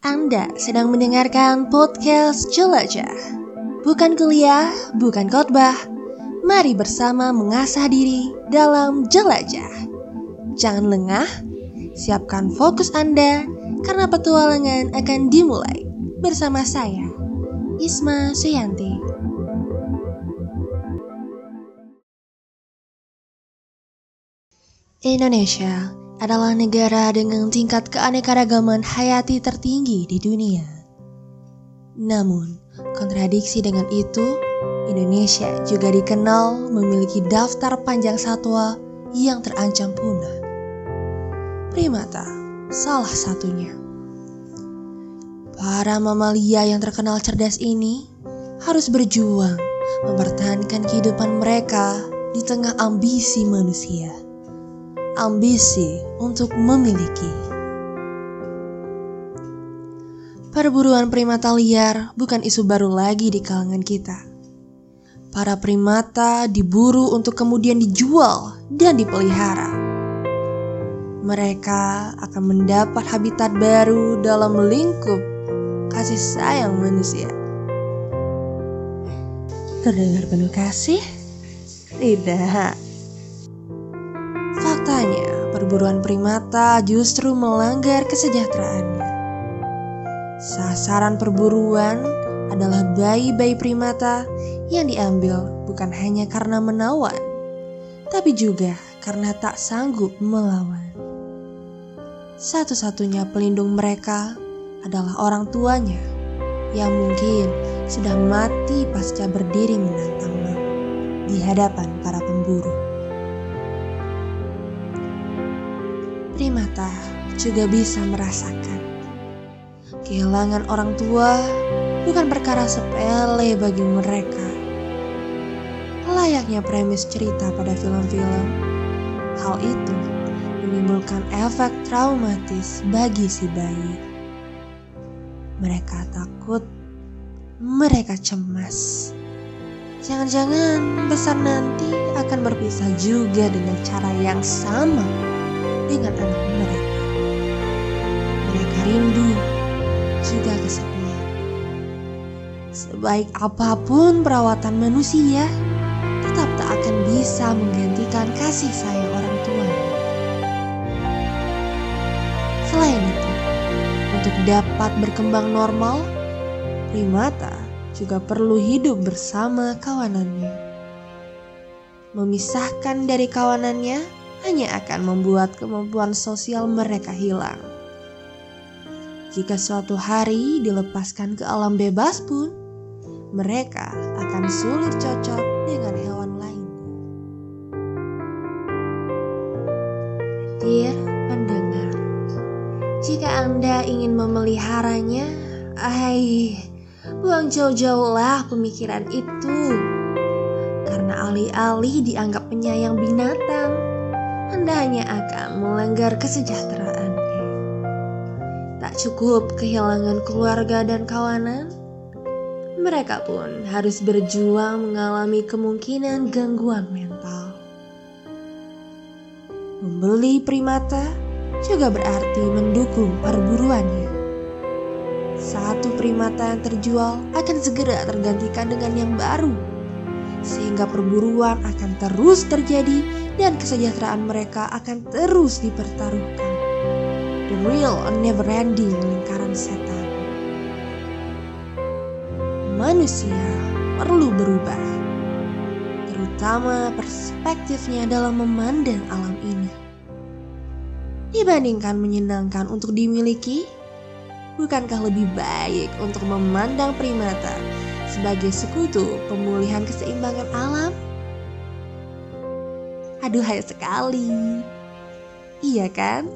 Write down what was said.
Anda sedang mendengarkan podcast Jelajah. Bukan kuliah, bukan khotbah. Mari bersama mengasah diri dalam jelajah. Jangan lengah, siapkan fokus Anda karena petualangan akan dimulai bersama saya, Isma Suyanti. Indonesia adalah negara dengan tingkat keanekaragaman hayati tertinggi di dunia. Namun, kontradiksi dengan itu, Indonesia juga dikenal memiliki daftar panjang satwa yang terancam punah. Primata salah satunya. Para mamalia yang terkenal cerdas ini harus berjuang mempertahankan kehidupan mereka di tengah ambisi manusia ambisi untuk memiliki. Perburuan primata liar bukan isu baru lagi di kalangan kita. Para primata diburu untuk kemudian dijual dan dipelihara. Mereka akan mendapat habitat baru dalam lingkup kasih sayang manusia. Terdengar penuh kasih? Tidak. Faktanya, perburuan primata justru melanggar kesejahteraannya. Sasaran perburuan adalah bayi-bayi primata yang diambil bukan hanya karena menawan, tapi juga karena tak sanggup melawan. Satu-satunya pelindung mereka adalah orang tuanya yang mungkin sudah mati pasca berdiri menantang di hadapan para pemburu. Primata juga bisa merasakan. Kehilangan orang tua bukan perkara sepele bagi mereka. Layaknya premis cerita pada film-film, hal itu menimbulkan efek traumatis bagi si bayi. Mereka takut, mereka cemas. Jangan-jangan besar nanti akan berpisah juga dengan cara yang sama dengan anak mereka. Mereka rindu juga kesepian. Sebaik apa pun perawatan manusia, tetap tak akan bisa menggantikan kasih sayang orang tua. Selain itu, untuk dapat berkembang normal, primata juga perlu hidup bersama kawanannya. Memisahkan dari kawanannya hanya akan membuat kemampuan sosial mereka hilang. Jika suatu hari dilepaskan ke alam bebas pun, mereka akan sulit cocok dengan hewan lain. Dear pendengar, jika Anda ingin memeliharanya, ay, buang jauh-jauhlah pemikiran itu. Karena alih-alih dianggap penyayang binatang, anda hanya akan melanggar kesejahteraan. Tak cukup kehilangan keluarga dan kawanan, mereka pun harus berjuang mengalami kemungkinan gangguan mental. Membeli primata juga berarti mendukung perburuannya. Satu primata yang terjual akan segera tergantikan dengan yang baru, sehingga perburuan akan terus terjadi dan kesejahteraan mereka akan terus dipertaruhkan. The real never ending lingkaran setan. Manusia perlu berubah, terutama perspektifnya dalam memandang alam ini. Dibandingkan menyenangkan untuk dimiliki, bukankah lebih baik untuk memandang primata sebagai sekutu pemulihan keseimbangan alam? Aduhai sekali. Iya kan?